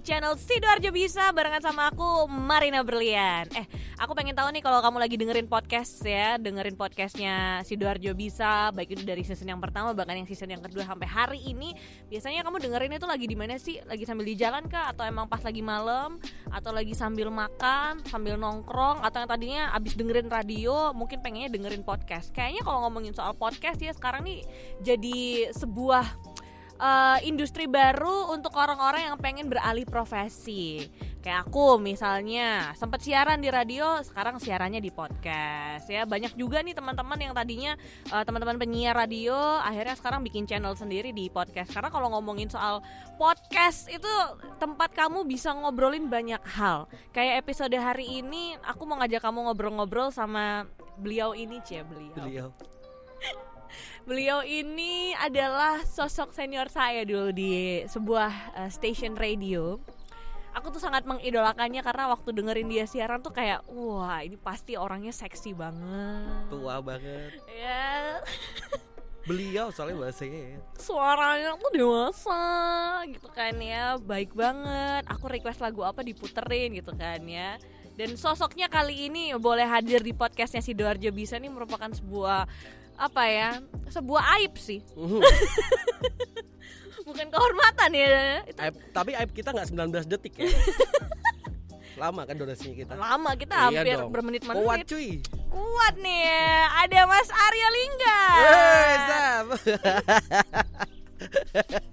channel Sidoarjo Bisa barengan sama aku Marina Berlian. Eh, aku pengen tahu nih kalau kamu lagi dengerin podcast ya, dengerin podcastnya Sidoarjo Bisa, baik itu dari season yang pertama bahkan yang season yang kedua sampai hari ini. Biasanya kamu dengerin itu lagi di mana sih? Lagi sambil di jalan kah? Atau emang pas lagi malam? Atau lagi sambil makan, sambil nongkrong? Atau yang tadinya abis dengerin radio, mungkin pengennya dengerin podcast? Kayaknya kalau ngomongin soal podcast ya sekarang nih jadi sebuah uh, industri baru untuk orang-orang yang pengen beralih profesi. Kayak aku misalnya sempat siaran di radio, sekarang siarannya di podcast ya. Banyak juga nih teman-teman yang tadinya uh, teman-teman penyiar radio, akhirnya sekarang bikin channel sendiri di podcast. Karena kalau ngomongin soal podcast itu tempat kamu bisa ngobrolin banyak hal. Kayak episode hari ini aku mau ngajak kamu ngobrol-ngobrol sama beliau ini, cie beliau. Beliau. Beliau ini adalah sosok senior saya dulu di sebuah uh, station radio. Aku tuh sangat mengidolakannya karena waktu dengerin dia siaran tuh kayak wah ini pasti orangnya seksi banget. Tua banget. Ya. Beliau soalnya bahasanya ya. Suaranya tuh dewasa gitu kan ya, baik banget. Aku request lagu apa diputerin gitu kan ya. Dan sosoknya kali ini boleh hadir di podcastnya si Doarjo bisa nih merupakan sebuah apa ya sebuah aib sih Mhm. bukan kehormatan ya itu Aib- tapi aib kita nggak 19 detik ya. Lama kan durasinya kita. lama kita Iya hampir dong. bermenit-menit Kuat cuy. kuat nih ada Mas Arya Lingga Eh,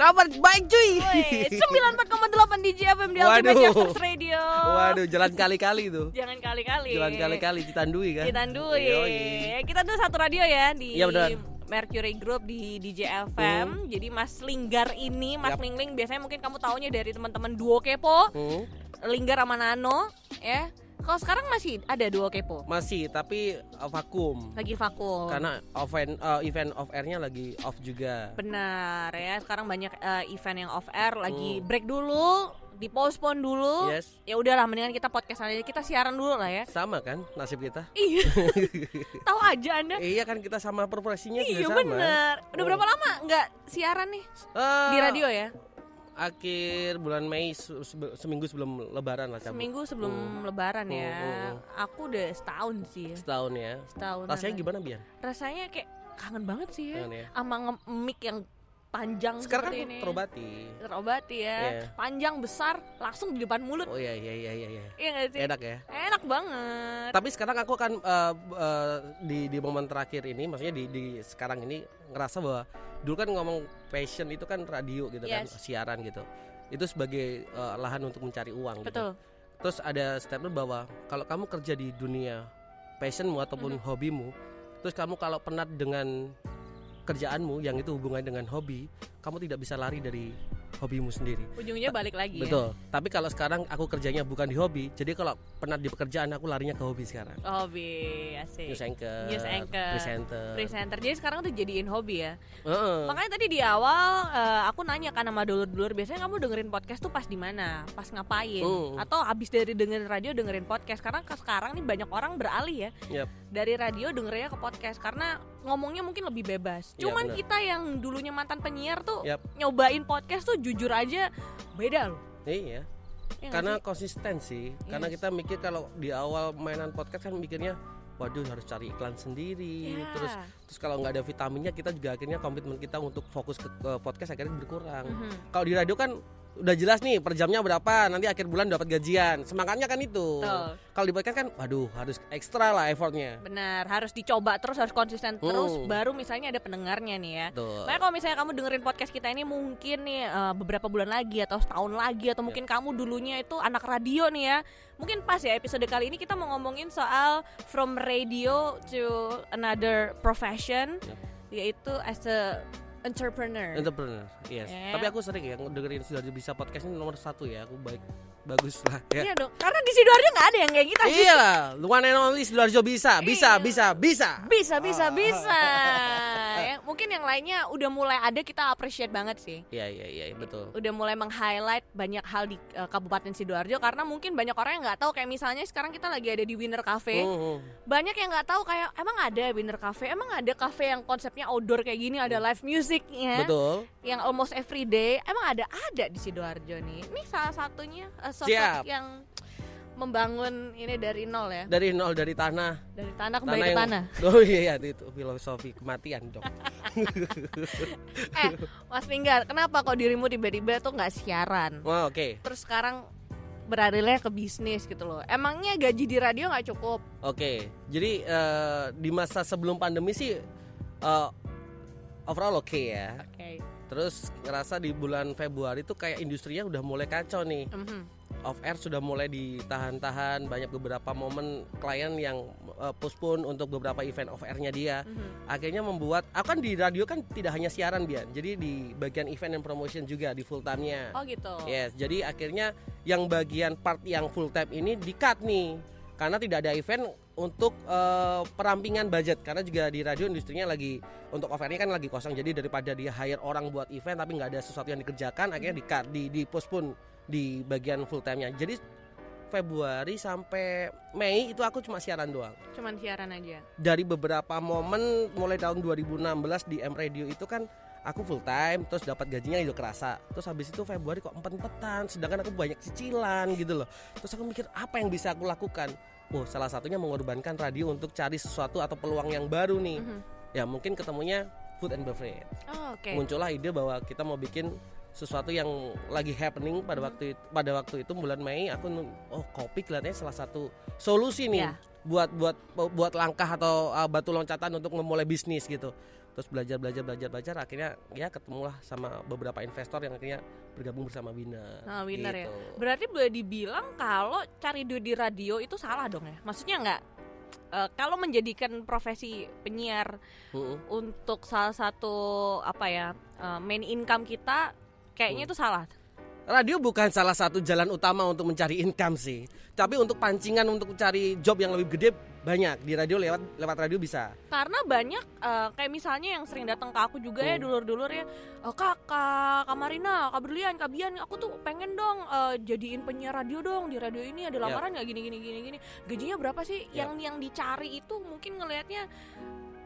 Kabar baik cuy. Woi, 94,8 DJ FM di Waduh. Ultimate Radio Waduh, jalan kali-kali tuh. jangan kali-kali Jalan kali-kali Citandui kan. Yoi. kita tuh satu radio ya di Iya, benar. Mercury Group di DJ FM. Jadi Mas Linggar ini, Mas. Lingling biasanya mungkin kamu taunya dari teman-teman Duo Kepo, Hmm, Linggar sama Nano, ya. Kalau sekarang masih ada Duo Kepo, masih tapi uh, vakum. lagi vakum. Karena event uh, event off airnya lagi off juga. Benar ya, sekarang banyak eh, event yang off air lagi Hmm. break dulu, dipostpone dulu. Yes. Ya udahlah, mendingan kita podcast aja, kita siaran dulu lah ya. Sama kan nasib kita? Iya, tahu aja anda. Iya kan kita sama profesinya Iya juga sama. bener. Udah Oh. berapa lama nggak siaran nih Eh, di radio ya? Akhir bulan Mei se- seminggu sebelum Lebaran lah cabut. Seminggu sebelum Hmm. Lebaran ya. Hmm, hmm, hmm. Aku udah setahun sih. ya. Setahun ya. Setahun. Rasanya gimana Bian? Rasanya kayak kangen banget sih ya. Kangen ya. Sama nge-mic yang panjang Sekarang kan seperti ini. terobati. Terobati ya. Iya. Panjang besar langsung di depan mulut. Oh iya iya iya iya. iya. Iya gak sih? Enak ya. Enak banget. Tapi sekarang aku akan eh, eh, di di momen terakhir ini, maksudnya di di sekarang ini ngerasa bahwa dulu kan ngomong passion itu kan radio gitu kan, Yes. siaran gitu. Itu sebagai eh, lahan untuk mencari uang gitu. Betul. Terus ada statement bahwa kalau kamu kerja di dunia passionmu ataupun Mhm. hobimu, terus kamu kalau penat dengan kerjaanmu yang itu hubungannya dengan hobi, kamu tidak bisa lari dari hobimu sendiri. Ujungnya balik lagi ya. Betul. Tapi kalau sekarang aku kerjanya bukan di hobi, jadi kalau penat di pekerjaan aku larinya ke hobi sekarang. Hobi asik. News anchor, News anchor. presenter. Presenter. Jadi sekarang tuh jadiin hobi ya. Heeh. Makanya tadi di awal eh, aku nanya kan sama dulur-dulur biasanya kamu dengerin podcast tuh pas di mana? Pas ngapain? Hmm. Atau habis dari dengerin radio dengerin podcast? Karena sekarang nih banyak orang beralih ya. Yap. Dari radio dengerinnya ke podcast karena ngomongnya mungkin lebih bebas. Iya, Cuman benar. kita yang dulunya mantan penyiar tuh Yap. nyobain podcast tuh jujur aja beda loh. Iya. Ya Karena sih? konsistensi. Karena Yes. kita mikir kalau di awal mainan podcast kan mikirnya waduh harus cari iklan sendiri Ya. terus terus kalau nggak ada vitaminnya kita juga akhirnya komitmen kita untuk fokus ke, ke podcast akhirnya berkurang Mhm. kalau di radio kan udah jelas nih per jamnya berapa nanti akhir bulan dapat gajian semangatnya kan itu kalau di podcast kan waduh harus ekstra lah effortnya Benar, harus dicoba terus, harus konsisten terus, Hmm. baru misalnya ada pendengarnya nih ya. tuh Makanya kalau misalnya kamu dengerin podcast kita ini mungkin nih eh, beberapa bulan lagi atau setahun lagi atau mungkin kamu dulunya itu anak radio nih ya. Mungkin pas ya episode kali ini kita mau ngomongin soal from radio to another profession Yap. yaitu as a entrepreneur. entrepreneur yes Ya. tapi aku sering ya dengerin sudah bisa podcast ini nomor satu ya aku baik bagus lah ya Iya dong, karena di sidoarjo nggak ada yang kayak kita. iya lah luan and only Sidoarjo bisa bisa Iya. bisa bisa Bisa, bisa, Ah. bisa. ya. Mungkin yang lainnya udah mulai ada kita appreciate banget sih. Iya iya iya betul. Udah mulai meng-highlight banyak hal di uh, Kabupaten Sidoarjo karena mungkin banyak orang yang nggak tahu kayak misalnya sekarang kita lagi ada di Winner Cafe. Hmm, Banyak yang nggak tahu kayak emang ada Winner Cafe, emang ada cafe yang konsepnya outdoor kayak gini, ada live musicnya Betul. yang almost every day. Emang ada ada di Sidoarjo nih. Ini salah satunya uh, sosok Siap. yang membangun ini dari nol ya. Dari nol dari tanah. Dari tanah kembali ke yang- tanah. Oh iya iya, itu filosofi kematian dong. Eh, Mas Linggar, kenapa kok dirimu tiba-tiba tuh nggak siaran? Wah oke Terus sekarang beralihnya ke bisnis gitu loh. Emangnya gaji di radio nggak cukup? oke. Jadi eh, di masa sebelum pandemi sih eh, overall oke ya. Oke. Terus ngerasa di bulan Februari tuh kayak industrinya udah mulai kacau nih. Mhm. Off air sudah mulai ditahan-tahan, banyak beberapa momen klien yang eh, postpone untuk beberapa event off airnya dia. Mhm. Akhirnya membuat, aku kan di radio kan tidak hanya siaran Bian, jadi di bagian event and promotion juga di full time-nya. Oh gitu. Yes, jadi akhirnya yang bagian part yang full time ini di cut nih karena tidak ada event untuk eh, perampingan budget karena juga di radio industrinya lagi untuk offernya kan lagi kosong jadi daripada dia hire orang buat event tapi nggak ada sesuatu yang dikerjakan akhirnya di cut di di postpone di bagian full time-nya. Jadi Februari sampai Mei itu aku cuma siaran doang. Cuman siaran aja. dari beberapa momen mulai tahun 2016 di M Radio itu kan aku full time terus dapat gajinya itu kerasa. Terus habis itu Februari kok empet-empetan sedangkan aku banyak cicilan gitu loh. Terus aku mikir apa yang bisa aku lakukan? Oh salah satunya mengorbankan radio untuk cari sesuatu atau peluang yang baru nih. Mhm. ya mungkin ketemunya food and beverage. Oh, Oke. muncullah ide bahwa kita mau bikin sesuatu yang lagi happening pada waktu itu, pada waktu itu bulan Mei aku oh kopi kelihatannya salah satu solusi nih Ya. buat buat buat langkah atau uh, batu loncatan untuk memulai bisnis gitu terus belajar belajar belajar belajar akhirnya ya ketemulah sama beberapa investor yang akhirnya bergabung bersama Winner Ah, Winner ya. gitu. Berarti boleh dibilang kalau cari duit di radio itu salah dong ya? Maksudnya nggak? eh, kalau menjadikan profesi penyiar Mm-mm. untuk salah satu apa ya eh, main income kita, kayaknya itu salah. radio bukan salah satu jalan utama untuk mencari income sih tapi untuk pancingan untuk cari job yang lebih gede banyak di radio lewat lewat radio bisa Karena banyak eh, kayak misalnya yang sering datang ke aku juga ya Hmm. dulur-dulur ya, "Eh, kak, kak, Kak Marina, Kak Berlian, Kak Bian, aku tuh pengen dong eh, jadiin penyiar radio dong di radio ini ada Yap. lamaran nggak gini gini gini gini. Gajinya berapa sih? Yap. Yang yang dicari itu mungkin ngelihatnya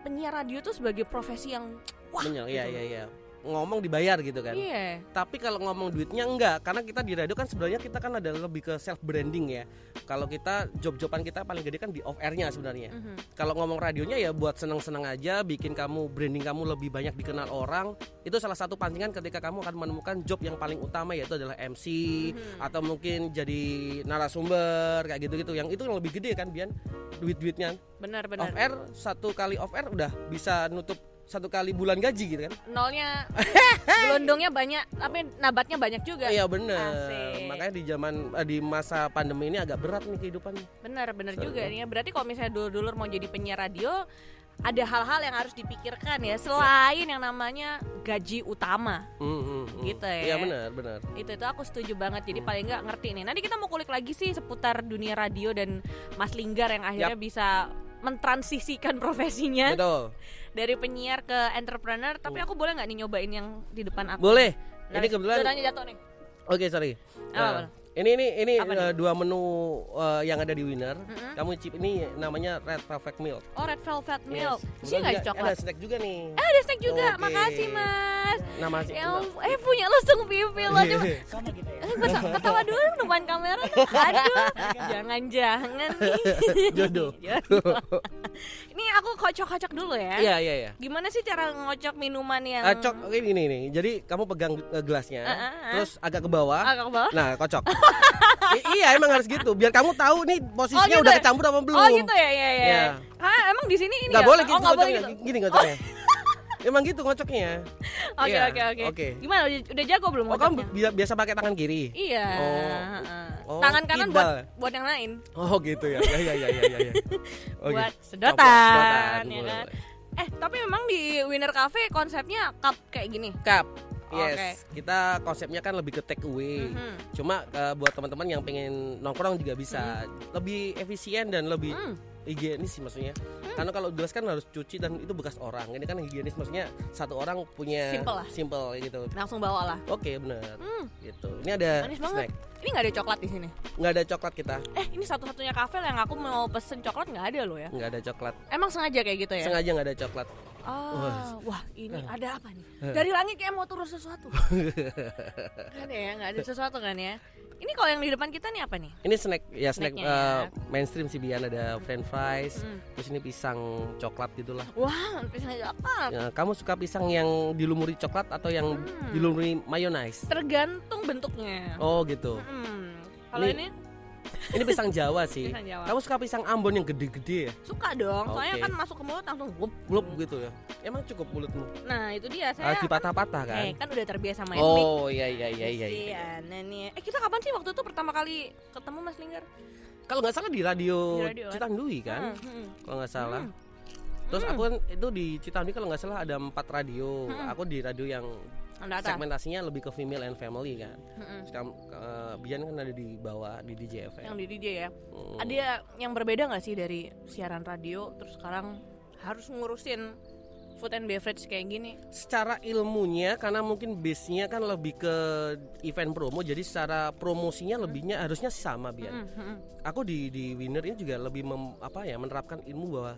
penyiar radio tuh sebagai profesi yang wah. Menyel, iya gitu. iya iya ngomong dibayar gitu kan Iya. tapi kalau ngomong duitnya enggak karena kita di radio kan sebenarnya kita kan ada lebih ke self branding ya kalau kita job-joban kita paling gede kan di off airnya sebenarnya Mhm. kalau ngomong radionya ya buat seneng-seneng aja bikin kamu branding kamu lebih banyak dikenal orang itu salah satu pancingan ketika kamu akan menemukan job yang paling utama yaitu adalah MC Mhm. atau mungkin jadi narasumber kayak gitu-gitu yang itu yang lebih gede kan Bian duit-duitnya Benar off benar. air satu kali off air udah bisa nutup satu kali bulan gaji gitu kan Nolnya gelondongnya banyak, tapi nabatnya banyak juga. Iya bener. Asik. Makanya di zaman eh, di masa pandemi ini agak berat nih kehidupan. Benar, benar Seru. juga nih ya. Berarti kalau misalnya dulur-dulur mau jadi penyiar radio, ada hal-hal yang harus dipikirkan ya selain yang namanya gaji utama. Mm, mm, mm. Gitu ya. Iya benar benar. Itu itu aku setuju banget. Jadi Hmm. paling nggak ngerti nih. Nanti kita mau kulik lagi sih seputar dunia radio dan Mas Linggar yang akhirnya bisa mentransisikan profesinya Betul. dari penyiar ke entrepreneur. Tapi Hmm. aku boleh nggak nih nyobain yang di depan aku? Boleh. Nah, Ini kebetulan. jatuh nih. Oke sorry. Apa, Nah, ini ini ini Apa eh, dua menu eh, yang ada di Winner. Mm-mm. Kamu cip ini namanya Red Velvet Milk. Oh red velvet milk. Yes. Sih nggak coklat? Ada snack juga nih. Eh, ada snack juga. Oke. Makasih mas. Nama sih. Ya, eh punya lo sung pipi lo coba. sama kita ya Eh, ketawa, ketawa dulu depan kamera. Aduh, jangan-jangan nih. Jodoh. Jodoh. Ini aku kocok-kocok dulu ya. Iya iya iya. Gimana sih cara ngocok minuman yang Ah, cok ini ini nih. Jadi kamu pegang eh, gelasnya, Ah, ah, ah. terus agak ke bawah. agak ke bawah? Nah, kocok. I- iya, emang harus gitu. Biar kamu tahu nih posisinya gitu udah ya? kecampur apa belum. Oh gitu ya, ya, ya. Iya. Ah, emang di sini ini Nggak ya? boleh Oh, gitu nggak boleh ngocoknya. gitu. Gini ngocoknya. Emang gitu ngocoknya. Oke, Iya, oke, oke. oke. Gimana udah, udah jago belum Oh, kamu ngocoknya? bi- biasa pakai tangan kiri? Iya. Oh. Oh, Tangan kanan kidal. buat buat yang lain. Oh, gitu ya. Ya ya ya ya ya. ya. Oh, buat gitu. sedotan, Oh, buat sedotan, ya kan? Eh, tapi memang di Winner Cafe konsepnya cup kayak gini. Cup. Oke. Yes, kita konsepnya kan lebih ke take away. Mhm. Cuma eh, buat teman-teman yang pengen nongkrong juga bisa lebih efisien dan lebih Hmm. Higienis sih maksudnya. Karena kalau gelas kan harus cuci dan itu bekas orang. Ini kan higienis maksudnya satu orang punya Simple lah. simple gitu. Langsung bawa lah. Oke, benar. Hmm, Gitu. Ini ada manis banget. snack. Ini nggak ada coklat di sini. Nggak ada coklat kita. Eh, ini satu-satunya kafe yang aku mau pesen coklat nggak ada loh ya. Nggak ada coklat. Emang sengaja kayak gitu ya? Sengaja nggak ada coklat. Ah, wah ini Eh. ada apa nih? Dari langit kayak mau turun sesuatu. kan ya, nggak ada sesuatu kan ya? Ini kalau yang di depan kita nih apa nih? Ini snack ya snack Snacknya eh, ya. mainstream sih Bian ada french fries, Hmm. terus ini pisang coklat gitulah. Wah, pisang coklat. Ya, kamu suka pisang yang dilumuri coklat atau yang Hmm. dilumuri mayonnaise? Tergantung bentuknya. Oh gitu. Hmm. Kalau Ini- ini Ini pisang Jawa sih. pisang Jawa. Kamu suka pisang Ambon yang gede-gede ya? Suka dong, soalnya Oke. kan masuk ke mulut langsung wup. Blub gitu ya. Emang cukup mulutmu? Nah, itu dia saya. Harus dipatah-patah kan? Eh, kan udah terbiasa main. Oh iya iya iya iya. iya. Nah nih. Eh, kita kapan sih waktu itu pertama kali ketemu Mas Linggar? Kalau nggak salah di radio, Di radio, kan? Citandui kan? Hmm, hmm. Kalau nggak salah. Hmm. Terus Hmm. aku kan itu di Citandui kalau nggak salah ada empat radio. Hmm. Aku di radio yang Anda atas. segmentasinya lebih ke female and family kan. Hmm, Sekarang eh, Bian kan ada di bawah di DJFM. Yang di DJ ya. Hmm. Ada yang berbeda nggak sih dari siaran radio terus sekarang harus ngurusin food and beverage kayak gini? secara ilmunya karena mungkin base-nya kan lebih ke event promo jadi secara promosinya lebihnya harusnya sama Bian. Hmm, hmm. Aku di di Winner ini juga lebih mem- apa ya menerapkan ilmu bahwa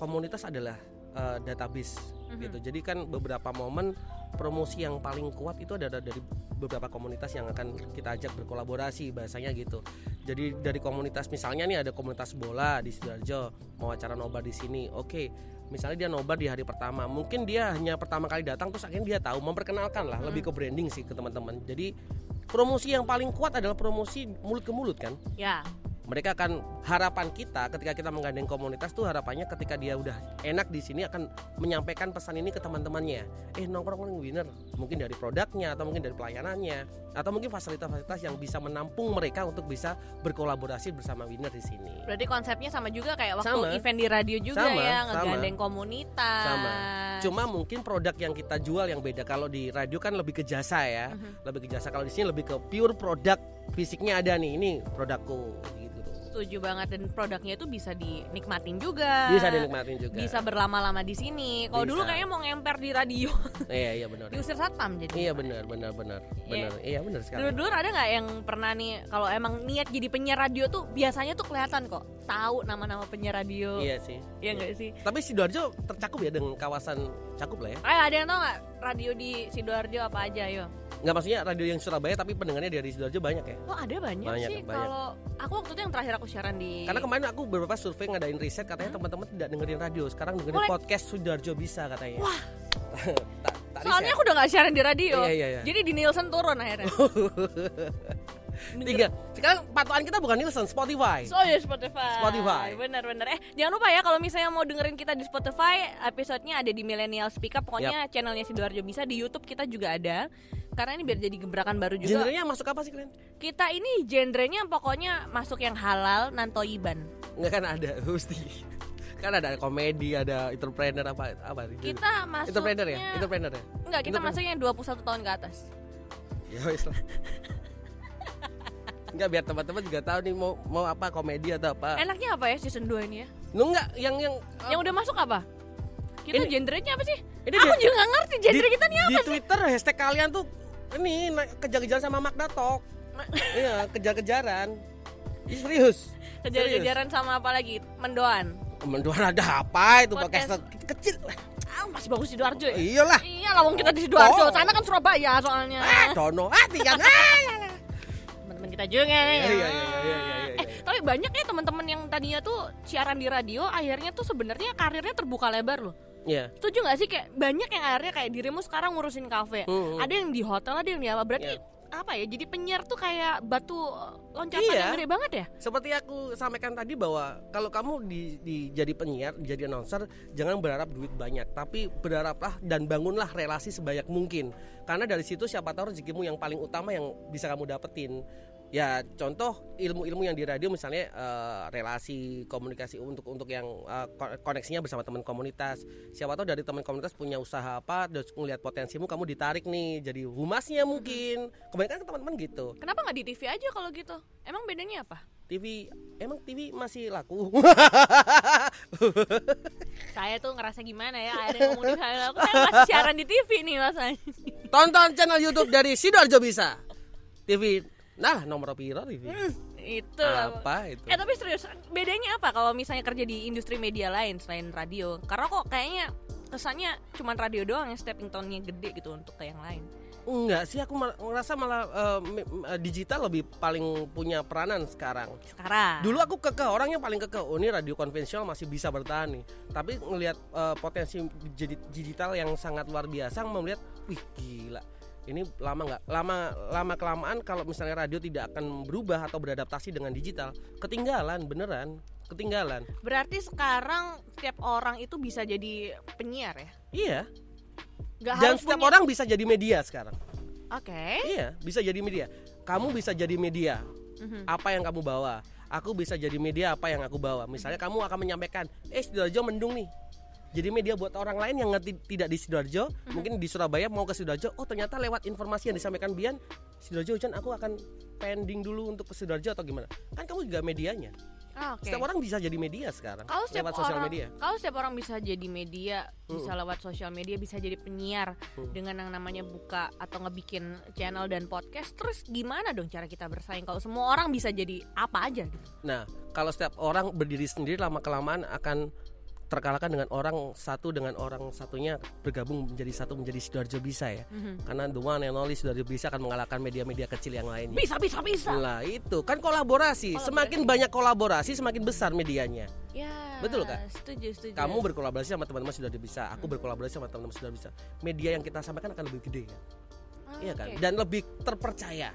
komunitas adalah eh, database Mhm. gitu. Jadi kan beberapa momen promosi yang paling kuat itu ada dari beberapa komunitas yang akan kita ajak berkolaborasi bahasanya gitu. Jadi dari komunitas misalnya nih ada komunitas bola di Sidoarjo mau acara nobar di sini. Oke, misalnya dia nobar di hari pertama, mungkin dia hanya pertama kali datang terus akhirnya dia tahu memperkenalkan lah, lebih ke branding sih ke teman-teman. Jadi promosi yang paling kuat adalah promosi mulut ke mulut kan Ya, mereka akan harapan kita ketika kita menggandeng komunitas tuh harapannya ketika dia udah enak di sini akan menyampaikan pesan ini ke teman-temannya eh nongkrong winner mungkin dari produknya atau mungkin dari pelayanannya atau mungkin fasilitas-fasilitas yang bisa menampung mereka untuk bisa berkolaborasi bersama winner di sini berarti konsepnya sama juga kayak waktu Sama. event di radio juga Sama, ya, sama. ngegandeng komunitas. Sama. cuma mungkin produk yang kita jual yang beda kalau di radio kan lebih ke jasa ya Mhm. lebih ke jasa kalau di sini lebih ke pure produk fisiknya ada nih ini produkku gitu Setuju banget dan produknya itu bisa dinikmatin juga. bisa dinikmatin juga Bisa berlama-lama di sini. Kalau dulu kayaknya mau ngemper di radio, iya iya benar diusir satpam jadi. Iya benar benar benar benar iya benar sekali. Dulu-dulu ada nggak yang pernah nih kalau emang niat jadi penyiar radio tuh biasanya tuh kelihatan kok tahu nama-nama penyiar radio. Iya sih. Iya nggak sih? Tapi sidoarjo tercakup ya dengan kawasan cakup lah ya. Ayo ada yang tau nggak radio di sidoarjo apa aja yo? Nggak maksudnya radio yang Surabaya tapi pendengarnya dari sidoarjo banyak ya. Oh ada banyak, Banyak, sih. Kalau aku waktu itu yang terakhir aku siaran di. Karena kemarin aku beberapa survei ngadain riset katanya teman-teman tidak dengerin radio, sekarang dengerin Boleh. podcast sidoarjo bisa katanya. Wah. tak, tak Soalnya riset. aku udah nggak siaran di radio. Iya iya iya. Jadi di Nielsen turun akhirnya. Tiga. Sekarang patokan kita bukan Nielsen, Spotify. Oh ya Spotify. Spotify. Bener-bener. Eh jangan lupa ya kalau misalnya mau dengerin kita di Spotify, episodenya ada di Millennial Speak Up. Pokoknya channelnya Sidoarjo bisa di YouTube kita juga ada. Karena ini biar jadi gebrakan baru juga. Genrenya masuk apa sih kalian? Kita ini genrenya pokoknya masuk yang halal, nantoiban. Nggak kan ada, mesti. Kan ada komedi, ada entrepreneur apa apa Kita masuknya entrepreneur ya? Entrepreneur ya? Enggak, kita masuknya yang 21 tahun ke atas. Ya wis lah. Enggak biar teman-teman juga tahu nih mau mau apa komedi atau apa. Enaknya apa ya season 2 ini ya? Lu enggak yang yang Yang udah masuk apa? Kita Ini- genrenya apa sih? ini Aku di- juga nggak ngerti genre di, kita nih di apa sih? Twitter hashtag kalian tuh ini naik- kejar-kejar sama Magda Talk. iya, kejar-kejaran. Serius. Kejar-kejaran sama apa lagi? Mendoan. Mendoan ada apa itu podcast kecil. Ah, masih bagus di Sidoarjo ya? Iyalah. Iya lah, wong kita di Sidoarjo. Oh. Sana kan Surabaya soalnya. Ah, dono. Ah, tiga. Ah, Teman-teman kita juga ya. Iya, iya, iya, iya, iya, iya, Eh, tapi banyak ya teman-teman yang tadinya tuh siaran di radio, akhirnya tuh sebenarnya karirnya terbuka lebar loh. Iya. Setuju gak sih kayak banyak yang akhirnya kayak dirimu sekarang ngurusin kafe. Hmm. Ada yang di hotel, ada yang di apa. Berarti Iya. apa ya? Jadi penyiar tuh kayak batu loncatan Iya. yang gede banget ya? Seperti aku sampaikan tadi bahwa kalau kamu di, di jadi penyiar, jadi announcer, jangan berharap duit banyak, tapi berharaplah dan bangunlah relasi sebanyak mungkin. Karena dari situ siapa tahu rezekimu yang paling utama yang bisa kamu dapetin. Ya contoh ilmu-ilmu yang di radio misalnya eh, relasi komunikasi untuk untuk yang ko- koneksinya bersama teman komunitas. Siapa tahu dari teman komunitas punya usaha apa, terus ngelihat potensimu kamu ditarik nih jadi humasnya mungkin. Kebanyakan kan teman-teman gitu. Kenapa nggak di TV aja kalau gitu? Emang bedanya apa? TV emang TV masih laku. Saya tuh ngerasa gimana ya ada yang ngomong di saya aku kan masih siaran di TV nih rasanya. Tonton channel YouTube dari Sidoarjo bisa. TV nah nomor piro TV. Hmm, itu. Apa itu? Eh tapi serius, bedanya apa kalau misalnya kerja di industri media lain selain radio? Karena kok kayaknya kesannya cuma radio doang yang stepping stone-nya gede gitu untuk ke yang lain. Enggak sih aku mal- ngerasa malah eh, digital lebih paling punya peranan sekarang. Sekarang. Dulu aku kekeh orangnya paling kekeh. Oh ini radio konvensional masih bisa bertahan nih. Tapi ngelihat eh, potensi digital yang sangat luar biasa, melihat, wih gila. Ini lama nggak lama lama kelamaan kalau misalnya radio tidak akan berubah atau beradaptasi dengan digital, ketinggalan beneran, ketinggalan. Berarti sekarang setiap orang itu bisa jadi penyiar ya? Iya. Gak Dan harus setiap punya- orang bisa jadi media sekarang. Oke. Iya, bisa jadi media. Kamu bisa jadi media. Mhm. apa yang kamu bawa aku bisa jadi media apa yang aku bawa misalnya kamu akan menyampaikan eh sidoarjo mendung nih jadi media buat orang lain yang ngerti tidak di sidoarjo mungkin di Surabaya mau ke sidoarjo oh ternyata lewat informasi yang disampaikan Bian sidoarjo hujan aku akan pending dulu untuk ke sidoarjo atau gimana kan kamu juga medianya Ah, Oke. setiap orang bisa jadi media sekarang Kalau setiap lewat sosial orang, media kalau setiap orang bisa jadi media, bisa lewat sosial media, bisa jadi penyiar Mm. dengan yang namanya buka atau ngebikin channel dan podcast. Terus gimana dong cara kita bersaing kalau semua orang bisa jadi apa aja gitu? nah kalau setiap orang berdiri sendiri lama kelamaan akan terkalahkan dengan orang satu dengan orang satunya bergabung menjadi satu menjadi sidoarjo bisa ya Mhm. karena the one and only Sidoarjo bisa akan mengalahkan media-media kecil yang lainnya. Bisa, bisa, bisa. Lah itu kan kolaborasi. Kolaborasi. Semakin banyak kolaborasi, semakin besar medianya. Ya. Betul kan? Setuju, setuju. Kamu berkolaborasi sama teman-teman sudah bisa, aku berkolaborasi sama teman-teman sudah bisa. Media yang kita sampaikan akan lebih gede, kan? Ah, iya kan? oke. Dan lebih terpercaya.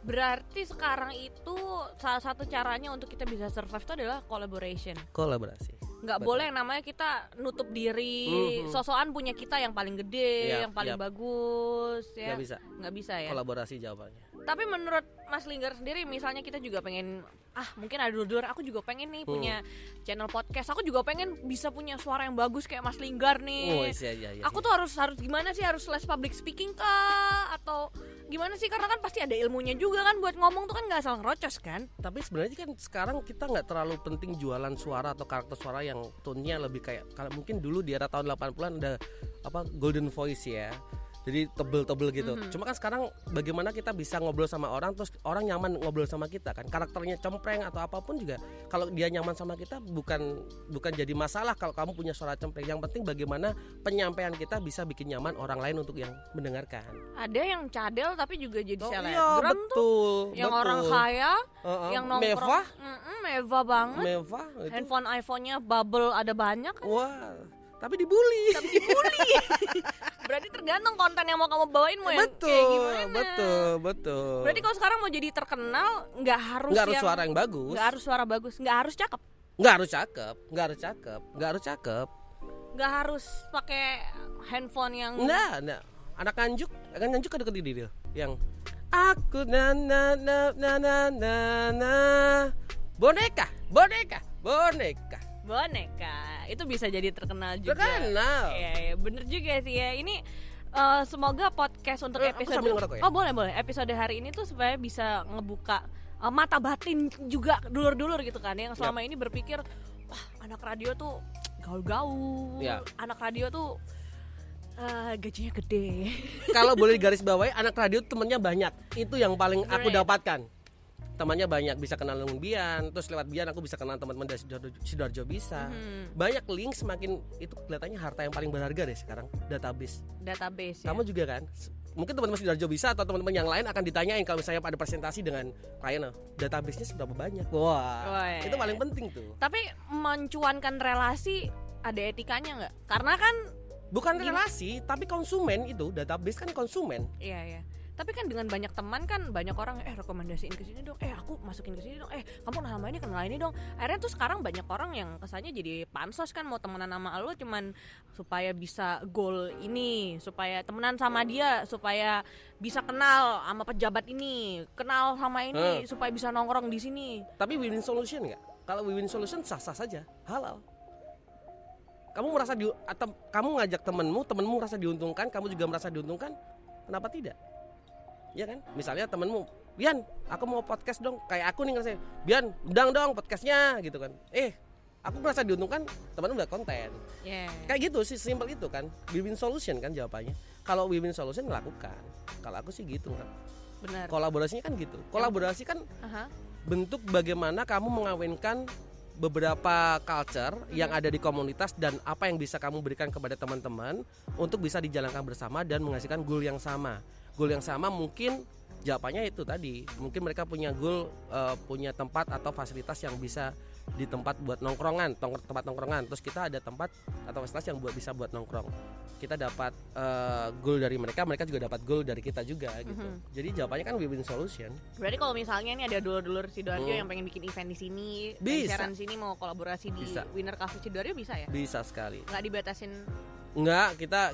Berarti sekarang itu salah satu caranya untuk kita bisa survive itu adalah collaboration. Kolaborasi. Nggak boleh yang namanya kita nutup diri Mhm. sosokan punya kita yang paling gede Yap, yang paling yap. bagus ya Nggak bisa. nggak bisa ya Kolaborasi jawabannya. tapi menurut Mas Linggar sendiri misalnya kita juga pengen ah mungkin ada dulur aku juga pengen nih Hmm. punya channel podcast aku juga pengen bisa punya suara yang bagus kayak Mas Linggar Oh, nih iya iya iya. aku tuh harus harus gimana sih harus les public speaking kah atau gimana sih karena kan pasti ada ilmunya juga kan buat ngomong tuh kan nggak asal ngerocos kan Tapi sebenarnya kan sekarang kita nggak terlalu penting jualan suara atau karakter suara yang tone-nya lebih kayak kalau mungkin dulu di era tahun 80-an ada apa golden voice ya. Jadi tebel-tebel gitu. Mhm. Cuma kan sekarang bagaimana kita bisa ngobrol sama orang terus orang nyaman ngobrol sama kita kan. Karakternya cempreng atau apa pun juga kalau dia nyaman sama kita bukan bukan jadi masalah kalau kamu punya suara cempreng. Yang penting bagaimana penyampaian kita bisa bikin nyaman orang lain untuk yang mendengarkan. ada yang cadel tapi juga jadi Oh, iya, selebgram tuh betul. yang betul. orang kaya Heeh. yang nongkrong mewah, Mm-mm, mewah banget mewah itu. handphone iPhone-nya bubble ada banyak kan Wah, tapi dibully. dibully berarti tergantung konten yang mau kamu bawain mau yang betul, kayak gimana? betul, betul. berarti kalau sekarang mau jadi terkenal nggak harus nggak harus yang suara yang bagus, nggak harus suara bagus nggak harus cakep. Nggak harus cakep, nggak harus cakep, nggak harus cakep. nggak harus pakai handphone yang Nah, nah, anak nganjuk, anak nganjuk ada kediri dia. Yang aku na na na na na na na. Boneka, boneka, boneka. Boneka itu bisa jadi terkenal juga Terkenal. Iya, iya, bener juga sih ya. Ini eh, semoga podcast untuk Eh, episode ya? Oh, boleh, boleh. Episode hari ini tuh supaya bisa ngebuka eh, mata batin juga dulur-dulur gitu kan yang selama ini berpikir wah, anak radio tuh gaul-gaul. Ya. Anak radio tuh eh, gajinya gede. Kalau boleh garis bawahi, anak radio temennya banyak. Itu yang paling aku dapatkan. Temannya banyak, bisa kenal dengan Bian, terus lewat Bian aku bisa kenal teman-teman dari Sidoarjo, bisa. Hmm, Banyak link semakin itu kelihatannya harta yang paling berharga deh sekarang, database. database ya. Kamu juga kan? Mungkin teman-teman Sidoarjo bisa atau teman-teman yang lain akan ditanyain kalau misalnya pada presentasi dengan klien, database-nya seberapa banyak. Wah, iya, itu iya. paling penting tuh. Tapi mencuankan relasi ada etikanya nggak? Karena kan Bukan Gini. relasi, tapi konsumen itu database kan konsumen. Iya ya. Tapi kan dengan banyak teman kan banyak orang eh rekomendasiin ke sini dong eh aku masukin ke sini dong eh kamu nama ini kenal ini dong akhirnya tuh sekarang banyak orang yang kesannya jadi pansos kan mau temenan sama lo cuman supaya bisa goal ini supaya temenan sama dia supaya bisa kenal sama pejabat ini kenal sama ini Hmm. supaya bisa nongkrong di sini Tapi win-win solution nggak? Kalau win-win solution sah-sah saja, halal. Kamu merasa di atau kamu ngajak temenmu, temenmu merasa diuntungkan, kamu juga merasa diuntungkan, kenapa tidak? Ya kan? Misalnya temenmu, Bian, aku mau podcast dong, kayak aku nih ngerasa, Bian, undang dong podcastnya, gitu kan? Eh, aku merasa diuntungkan, temenmu udah konten. ya Kayak gitu sih, simple itu kan. Win-win solution kan jawabannya. Kalau win-win solution lakukan. Kalau aku sih gitu kan. benar Kolaborasinya kan gitu. Kolaborasi kan Aha. bentuk bagaimana kamu mengawinkan beberapa culture yang ada di komunitas dan apa yang bisa kamu berikan kepada teman-teman untuk bisa dijalankan bersama dan menghasilkan goal yang sama. Goal yang sama mungkin jawabannya itu tadi. Mungkin mereka punya goal eh, punya tempat atau fasilitas yang bisa di tempat buat nongkrongan, tong- tempat nongkrongan. Terus kita ada tempat atau fasilitas yang buat bisa buat nongkrong. Kita dapat eh, goal dari mereka, mereka juga dapat goal dari kita juga gitu. Mhm. Jadi jawabannya kan win-win solution. Berarti kalau misalnya nih ada dulur-dulur Sidoarjo Hmm. yang pengen bikin event di sini, Bisa. sini mau kolaborasi di Bisa. Winner Cafe Sidoarjo bisa ya? Bisa sekali. Nggak dibatasin Enggak, kita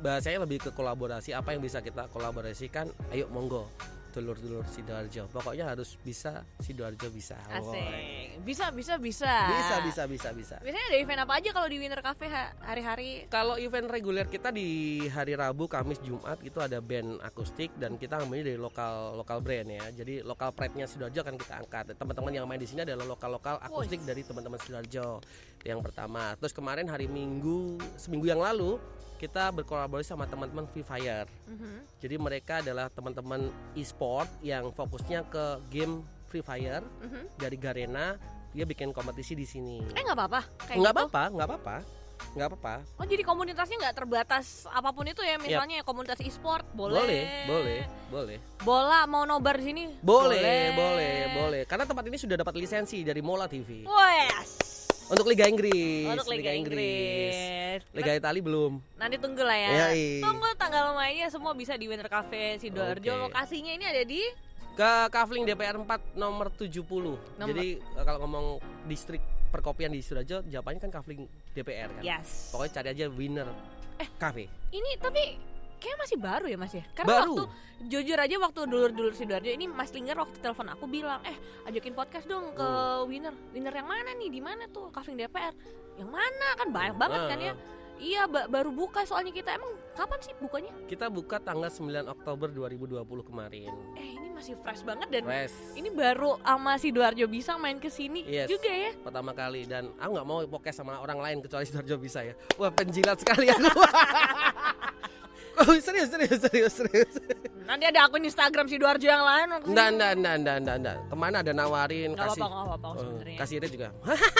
bahasanya lebih ke kolaborasi. Apa yang bisa kita kolaborasikan? Ayo monggo. Dulur-dulur Sidoarjo. Pokoknya harus bisa Sidoarjo bisa. Woy. asik. Bisa bisa bisa. Bisa, bisa, bisa, bisa. Biasanya ada event apa aja kalau di Winner Cafe ha- hari-hari? Kalau event reguler kita di hari Rabu, Kamis, Jumat itu ada band akustik dan kita ngambilnya dari lokal lokal brand ya. Jadi lokal pride-nya Sidoarjo akan kita angkat. Teman-teman yang main di sini adalah lokal-lokal akustik Wih. dari teman-teman Sidoarjo. Yang pertama. Terus kemarin hari Minggu, seminggu yang lalu kita berkolaborasi sama teman-teman Free Fire. Mhm, Jadi mereka adalah teman-teman e-sport yang fokusnya ke game Free Fire mhm. dari Garena. Dia bikin kompetisi di sini. Eh nggak apa-apa. Nggak gitu. apa-apa, nggak apa-apa, nggak apa-apa. Oh jadi komunitasnya nggak terbatas apa pun itu ya misalnya komunitas e-sport boleh. Boleh, boleh, boleh. Bola mau nobar di sini? Boleh, boleh, boleh. Karena tempat ini sudah dapat lisensi dari Mola TV Wes. Untuk Liga Inggris. Untuk Liga Inggris. Liga Italia belum. Nanti tunggu lah ya. Yoi. Tunggu tanggal mainnya semua bisa di Winter Cafe Sidoarjo. Oke. Lokasinya ini ada di Ke Kavling DPR 4 nomor 70. Jadi eh, kalau ngomong distrik perkopian di Sidoarjo, jawabannya kan Kavling DPR kan. Yes. Pokoknya cari aja winner. Eh. Cafe. Ini tapi kayak masih baru ya Mas ya. Karena Baru. waktu jujur aja waktu dulur-dulur Sidoarjo ini Mas Linggar waktu telepon aku bilang, "Eh, ajakin podcast dong ke Hmm. Winner. Winner yang mana nih? Di mana tuh? Cafe DPR." Yang mana? Kan banyak banget kan ya. Ah, Iya, ba- baru buka soalnya kita. Emang kapan sih bukanya? Kita buka tanggal 9 Oktober 2020 kemarin. Eh, ini masih fresh banget dan Fresh. ini baru sama Sidoarjo bisa main ke sini Yes. juga ya. pertama kali dan aku nggak mau podcast sama orang lain kecuali Sidoarjo bisa ya wah penjilat sekali aku Oh, serius serius serius serius Nanti ada akun Instagram Sidoarjo yang lain. Nggak, nggak, nggak, nggak, nggak, nggak. Ke mana ada nawarin Nggak kasih apa-apa, nggak apa-apa Oh, sebenarnya. kasih rate juga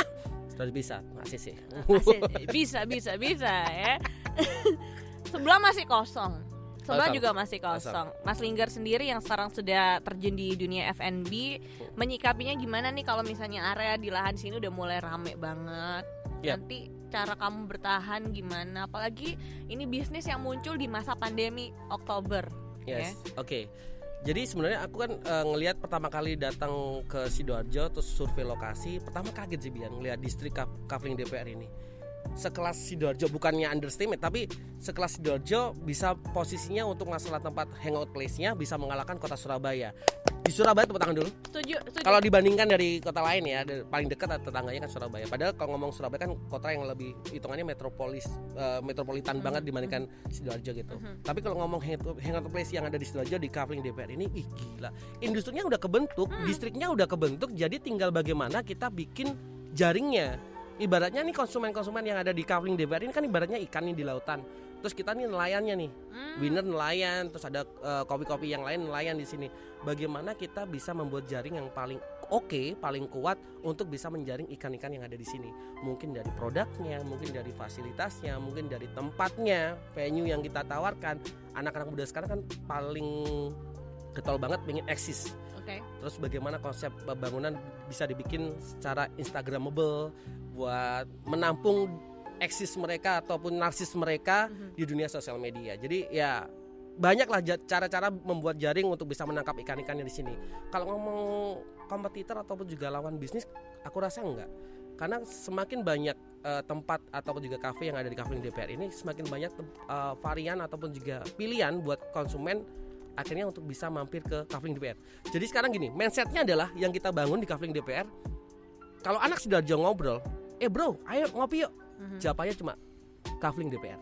sudah bisa masih sih Asik, bisa, bisa, bisa ya. Sebelah masih kosong. Sebelah Kosong. juga masih kosong. Mas Linggar sendiri yang sekarang sudah terjun di dunia F&B, menyikapinya gimana nih kalau misalnya area di lahan sini udah mulai rame banget. Yap. Nanti cara kamu bertahan gimana? Apalagi ini bisnis yang muncul di masa pandemi Oktober. yes ya. oke jadi sebenarnya aku kan eh, ngelihat pertama kali datang ke sidoarjo terus survei lokasi pertama kaget sih biar ngelihat distrik Kaf- Kavling DPR ini sekelas sidoarjo bukannya underestimate tapi sekelas sidoarjo bisa posisinya untuk masalah tempat hangout place-nya bisa mengalahkan kota Surabaya di Surabaya tepuk tangan dulu Setuju, setuju. Kalau dibandingkan dari kota lain ya, paling dekat tetangganya kan Surabaya. Padahal kalau ngomong Surabaya kan kota yang lebih hitungannya metropolis, eh, metropolitan Mhm, banget dibandingkan Sidoarjo gitu. Mhm. Tapi kalau ngomong hangout hangout place yang ada di Sidoarjo di Kavling DPR ini, ih gila. Industrinya udah kebentuk, Hmm. distriknya udah kebentuk, jadi tinggal bagaimana kita bikin jaringnya. Ibaratnya nih konsumen-konsumen yang ada di Kavling DPR ini kan ibaratnya ikan nih di lautan. Terus kita nih nelayannya nih. Hmm. Winner nelayan, terus ada eh, kopi-kopi yang lain nelayan di sini. Bagaimana kita bisa membuat jaring yang paling oke, paling kuat untuk bisa menjaring ikan-ikan yang ada di sini. Mungkin dari produknya, mungkin dari fasilitasnya, mungkin dari tempatnya, venue yang kita tawarkan. Anak-anak muda sekarang kan paling getol banget pengen eksis. Oke. Terus bagaimana konsep bangunan bisa dibikin secara instagramable buat menampung eksis mereka ataupun narsis mereka Mhm. di dunia sosial media. Jadi ya banyaklah cara-cara membuat jaring untuk bisa menangkap ikan-ikannya di sini. Kalau ngomong kompetitor ataupun juga lawan bisnis, aku rasa enggak. Karena semakin banyak eh, tempat ataupun juga kafe yang ada di Kafling DPR ini, semakin banyak eh, varian ataupun juga pilihan buat konsumen akhirnya untuk bisa mampir ke Kafling DPR. Jadi sekarang gini, mindsetnya adalah yang kita bangun di Kafling DPR. Kalau anak sudah ngobrol, eh bro, ayo ngopi yuk. Mhm. Jawabannya cuma Kafling DPR.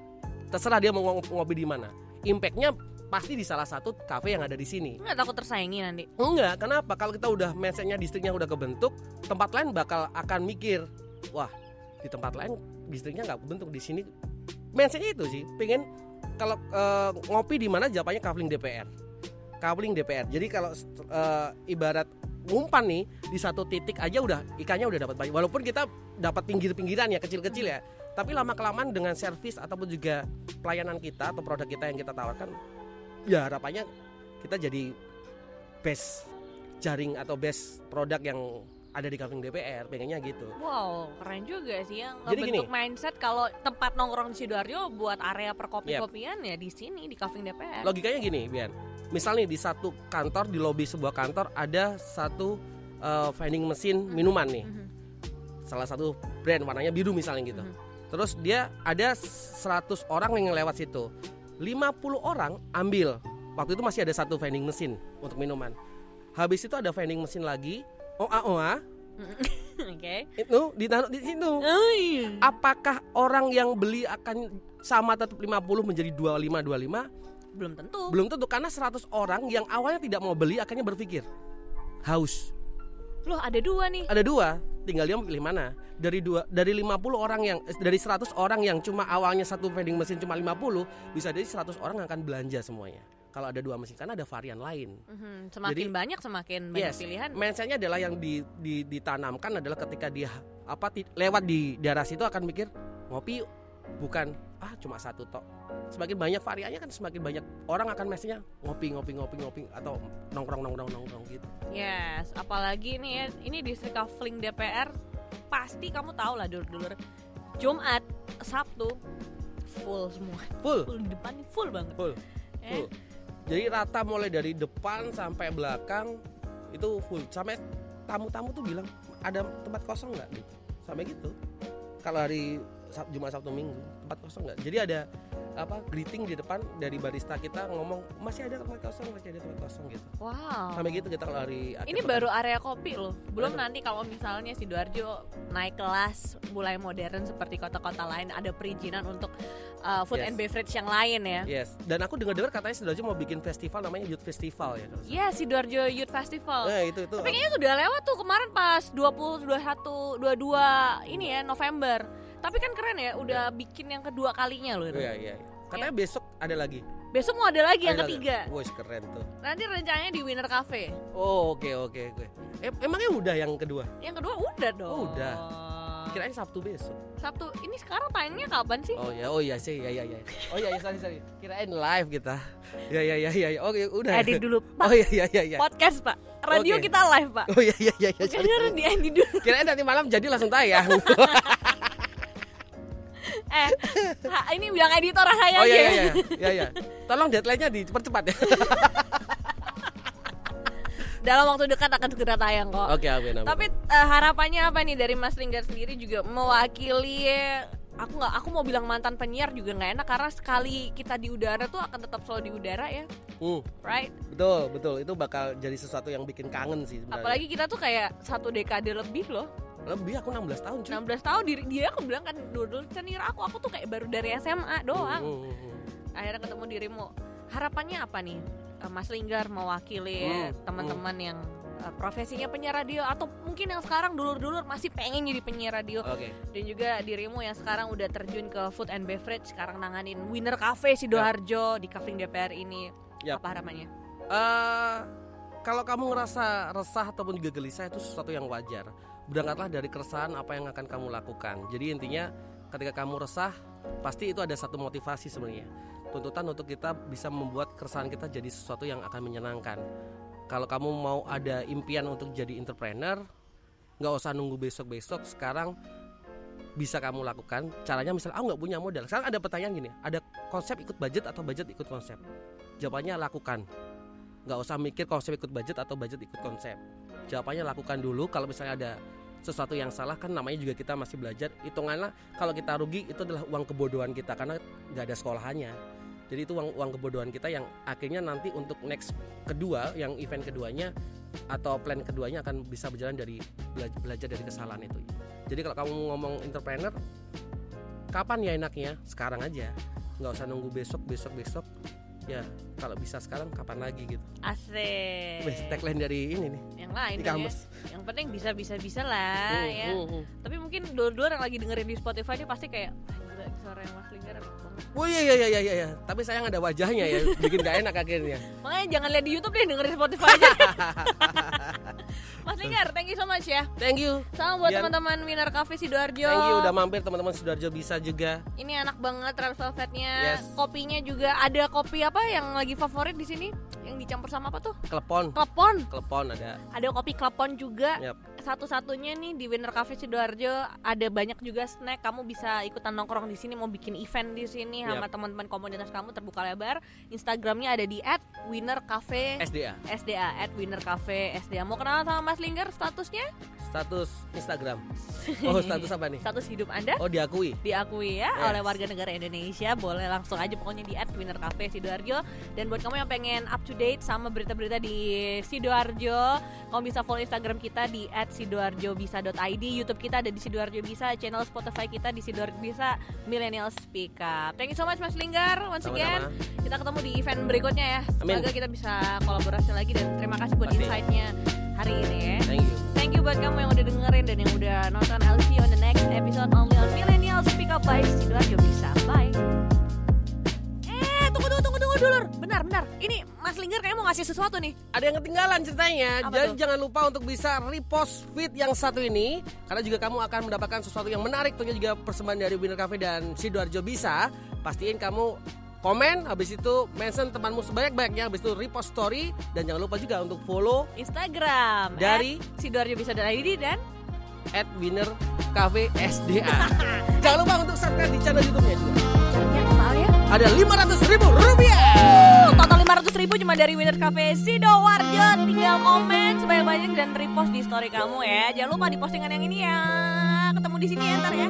Terserah dia mau ngo- ngopi di mana. Impactnya pasti di salah satu kafe yang ada di sini. nggak takut tersaingi nanti Enggak, kenapa? Kalau kita udah mindsetnya distriknya udah kebentuk, tempat lain bakal akan mikir, wah di tempat lain distriknya nggak kebentuk di sini. Mindsetnya itu sih, pengen kalau eh, ngopi di mana jawabannya kafling DPR, kafling DPR. Jadi kalau eh, ibarat ngumpan nih di satu titik aja udah ikannya udah dapat banyak. Walaupun kita dapat pinggir-pinggiran ya kecil-kecil ya, tapi lama kelamaan dengan servis ataupun juga pelayanan kita atau produk kita yang kita tawarkan, ya harapannya kita jadi best jaring atau best produk yang ada di Kafling DPR pengennya gitu Wow, keren juga sih yang Jadi ngebentuk gini. mindset kalau tempat nongkrong di Sidoarjo buat area perkopi-kopian ya di sini di Kafling DPR. logikanya gini Bian misalnya di satu kantor di lobi sebuah kantor ada satu eh, vending mesin minuman nih. Salah satu brand warnanya biru misalnya gitu. Terus dia ada 100 orang yang lewat situ. 50 orang ambil. Waktu itu masih ada satu vending mesin untuk minuman. Habis itu ada vending mesin lagi. Oa oa. Oke. itu ditaruh di situ. Oh iya. apakah orang yang beli akan sama tetap 50 menjadi 25 25 Belum tentu. belum tentu karena 100 orang yang awalnya tidak mau beli akhirnya berpikir haus Loh, ada dua nih. ada dua tinggal dia pilih mana dari dua dari 50 orang yang eh, dari 100 orang yang cuma awalnya satu vending mesin cuma 50 bisa jadi 100 orang akan belanja semuanya kalau ada dua mesin karena ada varian lain Mhm, Semakin Jadi- banyak semakin banyak Yes, pilihan. mindsetnya adalah yang di, di- ditanamkan adalah ketika dia apa lewat di daerah situ akan mikir ngopi bukan ah cuma satu tok. Semakin banyak variannya kan semakin banyak orang akan mestinya ngopi ngopi ngopi ngopi atau nongkrong nongkrong nongkrong gitu. Yes, apalagi nih ya, ini distrik Kafling DPR pasti kamu tahu lah dulur-dulur. Jumat, Sabtu full semua. full? Full di depan full banget. full? Eh, full. Jadi rata mulai dari depan sampai belakang itu full. Sampai tamu-tamu tuh bilang ada tempat kosong nggak? Gitu. Sampai gitu. Kalau hari Jumat Sabtu Minggu tempat kosong nggak jadi ada apa greeting di depan dari barista kita ngomong masih ada tempat kosong masih ada tempat kosong gitu Wow. sampai gitu kita akhir Ini baru area kopi loh. Belum Baru. nanti kalau misalnya Sidoarjo naik kelas mulai modern seperti kota-kota lain ada perizinan untuk uh, food Yes. and beverage yang lain ya. yes dan aku dengar-dengar katanya Sidoarjo mau bikin festival namanya Youth Festival ya kalau Iya, Sidoarjo Youth Festival. Eh, itu itu Tapi kayaknya sudah lewat tuh kemarin pas 20 21 22 ini ya November. Tapi kan keren ya, udah bikin yang kedua kalinya loh. Oh, iya iya iya. katanya besok ada lagi Besok mau ada lagi yang Ada lagi. ketiga. Wah keren tuh Nanti rencananya di Winner Cafe. oh oke oke oke Eh, emangnya udah yang kedua Yang kedua udah dong. Oh, udah. kirain Sabtu besok Sabtu ini sekarang tayangnya kapan sih? Oh ya, oh ya sih, ya ya ya. Oh ya, ya sorry sorry. Kirain live kita. Ya ya ya ya. ya. Oke, udah. Edit dulu, Pak. Oh ya ya ya ya. Podcast, Pak. Radio Oke. kita live, Pak. Oh ya ya ya ya. sorry, Jadi sorry. di edit dulu. Kirain nanti malam jadi langsung tayang. Eh, ha, ini bilang editor saya Oh aja. ya ya ya. Ya ya. Tolong deadline-nya dipercepat ya. Dalam waktu dekat akan segera tayang kok. Oke, amin amin. Tapi eh, harapannya apa nih dari Mas Linggar sendiri juga mewakili aku nggak aku mau bilang mantan penyiar juga nggak enak karena sekali kita di udara tuh akan tetap selalu di udara ya, Hmm, right? betul, betul. Itu bakal jadi sesuatu yang bikin kangen sih sebenarnya. Apalagi kita tuh kayak satu dekade lebih loh. Lebih aku 16 tahun cuy. 16 tahun diri dia aku bilang kan dulu senior aku aku tuh kayak baru dari SMA doang. Hmm, hmm, hmm. Akhirnya ketemu dirimu. Harapannya apa nih? eh, Mas Linggar mewakili Hmm, teman-teman yang eh, profesinya penyiar radio atau mungkin yang sekarang dulur-dulur masih pengen jadi penyiar radio Oke. dan juga dirimu yang sekarang udah terjun ke food and beverage sekarang nanganin Winner Cafe Sidoarjo di Kafling DPR ini Yap. apa harapannya? Eh, kalau kamu ngerasa resah ataupun juga gelisah itu sesuatu yang wajar. Berangkatlah dari keresahan apa yang akan kamu lakukan. Jadi intinya ketika kamu resah, pasti itu ada satu motivasi sebenarnya. Tuntutan untuk kita bisa membuat keresahan kita jadi sesuatu yang akan menyenangkan. Kalau kamu mau ada impian untuk jadi entrepreneur, nggak usah nunggu besok-besok. Sekarang bisa kamu lakukan. Caranya misalnya, aku nggak punya modal. Sekarang ada pertanyaan gini, ada konsep ikut budget atau budget ikut konsep? Jawabannya lakukan. Nggak usah mikir konsep ikut budget atau budget ikut konsep. Jawabannya lakukan dulu. Kalau misalnya ada sesuatu yang salah kan namanya juga kita masih belajar. Hitunganlah kalau kita rugi itu adalah uang kebodohan kita karena nggak ada sekolahannya. Jadi itu uang uang kebodohan kita yang akhirnya nanti untuk next kedua yang event keduanya atau plan keduanya akan bisa berjalan dari bela- belajar dari kesalahan itu. Jadi kalau kamu ngomong entrepreneur, kapan ya enaknya? Sekarang aja, nggak usah nunggu besok, besok, besok. Ya kalau bisa sekarang kapan lagi gitu. Asik. Wes tagline dari ini nih Yang lain di ya. Yang penting bisa bisa bisa lah Hmm, ya. hmm, hmm. Tapi mungkin dua-dua yang lagi dengerin di Spotify ini pasti kayak "Ah, gila, suara yang Mas Linggar enak banget. Oh iya iya iya iya iya. Tapi sayang ada wajahnya ya, bikin gak enak akhirnya. Makanya jangan lihat di YouTube deh dengerin Spotify aja. Mas Linggar, thank you so much ya. Thank you. Salam buat teman-teman Winner Cafe Sidoarjo. Thank you udah mampir teman-teman Sidoarjo bisa juga. Ini enak banget red velvetnya. Yes. Kopinya juga ada kopi apa yang lagi favorit di sini? Yang dicampur sama apa tuh? Klepon, Klepon. klepon ada. Ada kopi klepon juga. Yap. Satu-satunya nih di Winner Cafe Sidoarjo ada banyak juga snack. Kamu bisa ikutan nongkrong di sini, mau bikin event di sini sama Yap. teman-teman komunitas kamu terbuka lebar. Instagramnya ada di @winnercafe SDA. SDA @winnercafe SDA. Mau kenalan sama Mas Linggar statusnya? Status Instagram. Oh, status apa nih? Status hidup Anda? Oh, diakui. diakui ya Yes. oleh warga negara Indonesia boleh langsung aja pokoknya di @winner cafe sidoarjo dan buat kamu yang pengen up to date sama berita-berita di sidoarjo kamu bisa follow instagram kita di @sidoarjobisa.id youtube kita ada di sidoarjo bisa channel spotify kita di sidoarjo bisa millennial speak up thank you so much mas linggar once again Sama-sama. kita ketemu di event berikutnya ya Amin. semoga kita bisa kolaborasi lagi dan terima kasih buat insight-nya hari ini ya Thank you. Thank you buat kamu yang udah dengerin dan yang udah nonton you on the next episode only on Millennial Speak Up by Sidoarjo Bisa. Bye. Eh, tunggu tunggu tunggu tunggu dulu. Bentar, bentar. Ini Mas Linggar kayaknya mau ngasih sesuatu nih. Ada yang ketinggalan ceritanya. Apa Jadi tuh? jangan lupa untuk bisa repost feed yang satu ini karena juga kamu akan mendapatkan sesuatu yang menarik tentunya juga persembahan dari Winner Cafe dan Sidoarjo bisa. Pastiin kamu komen habis itu mention temanmu sebanyak-banyaknya habis itu repost story dan jangan lupa juga untuk follow Instagram Dari? Sidoarjo Bisa.id dan at Winner Cafe SDA. jangan lupa untuk subscribe di channel YouTube-nya juga. Caranya total ya. Ada 500 ribu rupiah. Total 500 ribu cuma dari Winner Cafe Sidoarjo. Tinggal komen sebanyak-banyak dan repost di story kamu ya. Jangan lupa di postingan yang ini ya. Ketemu di sini ya ntar ya.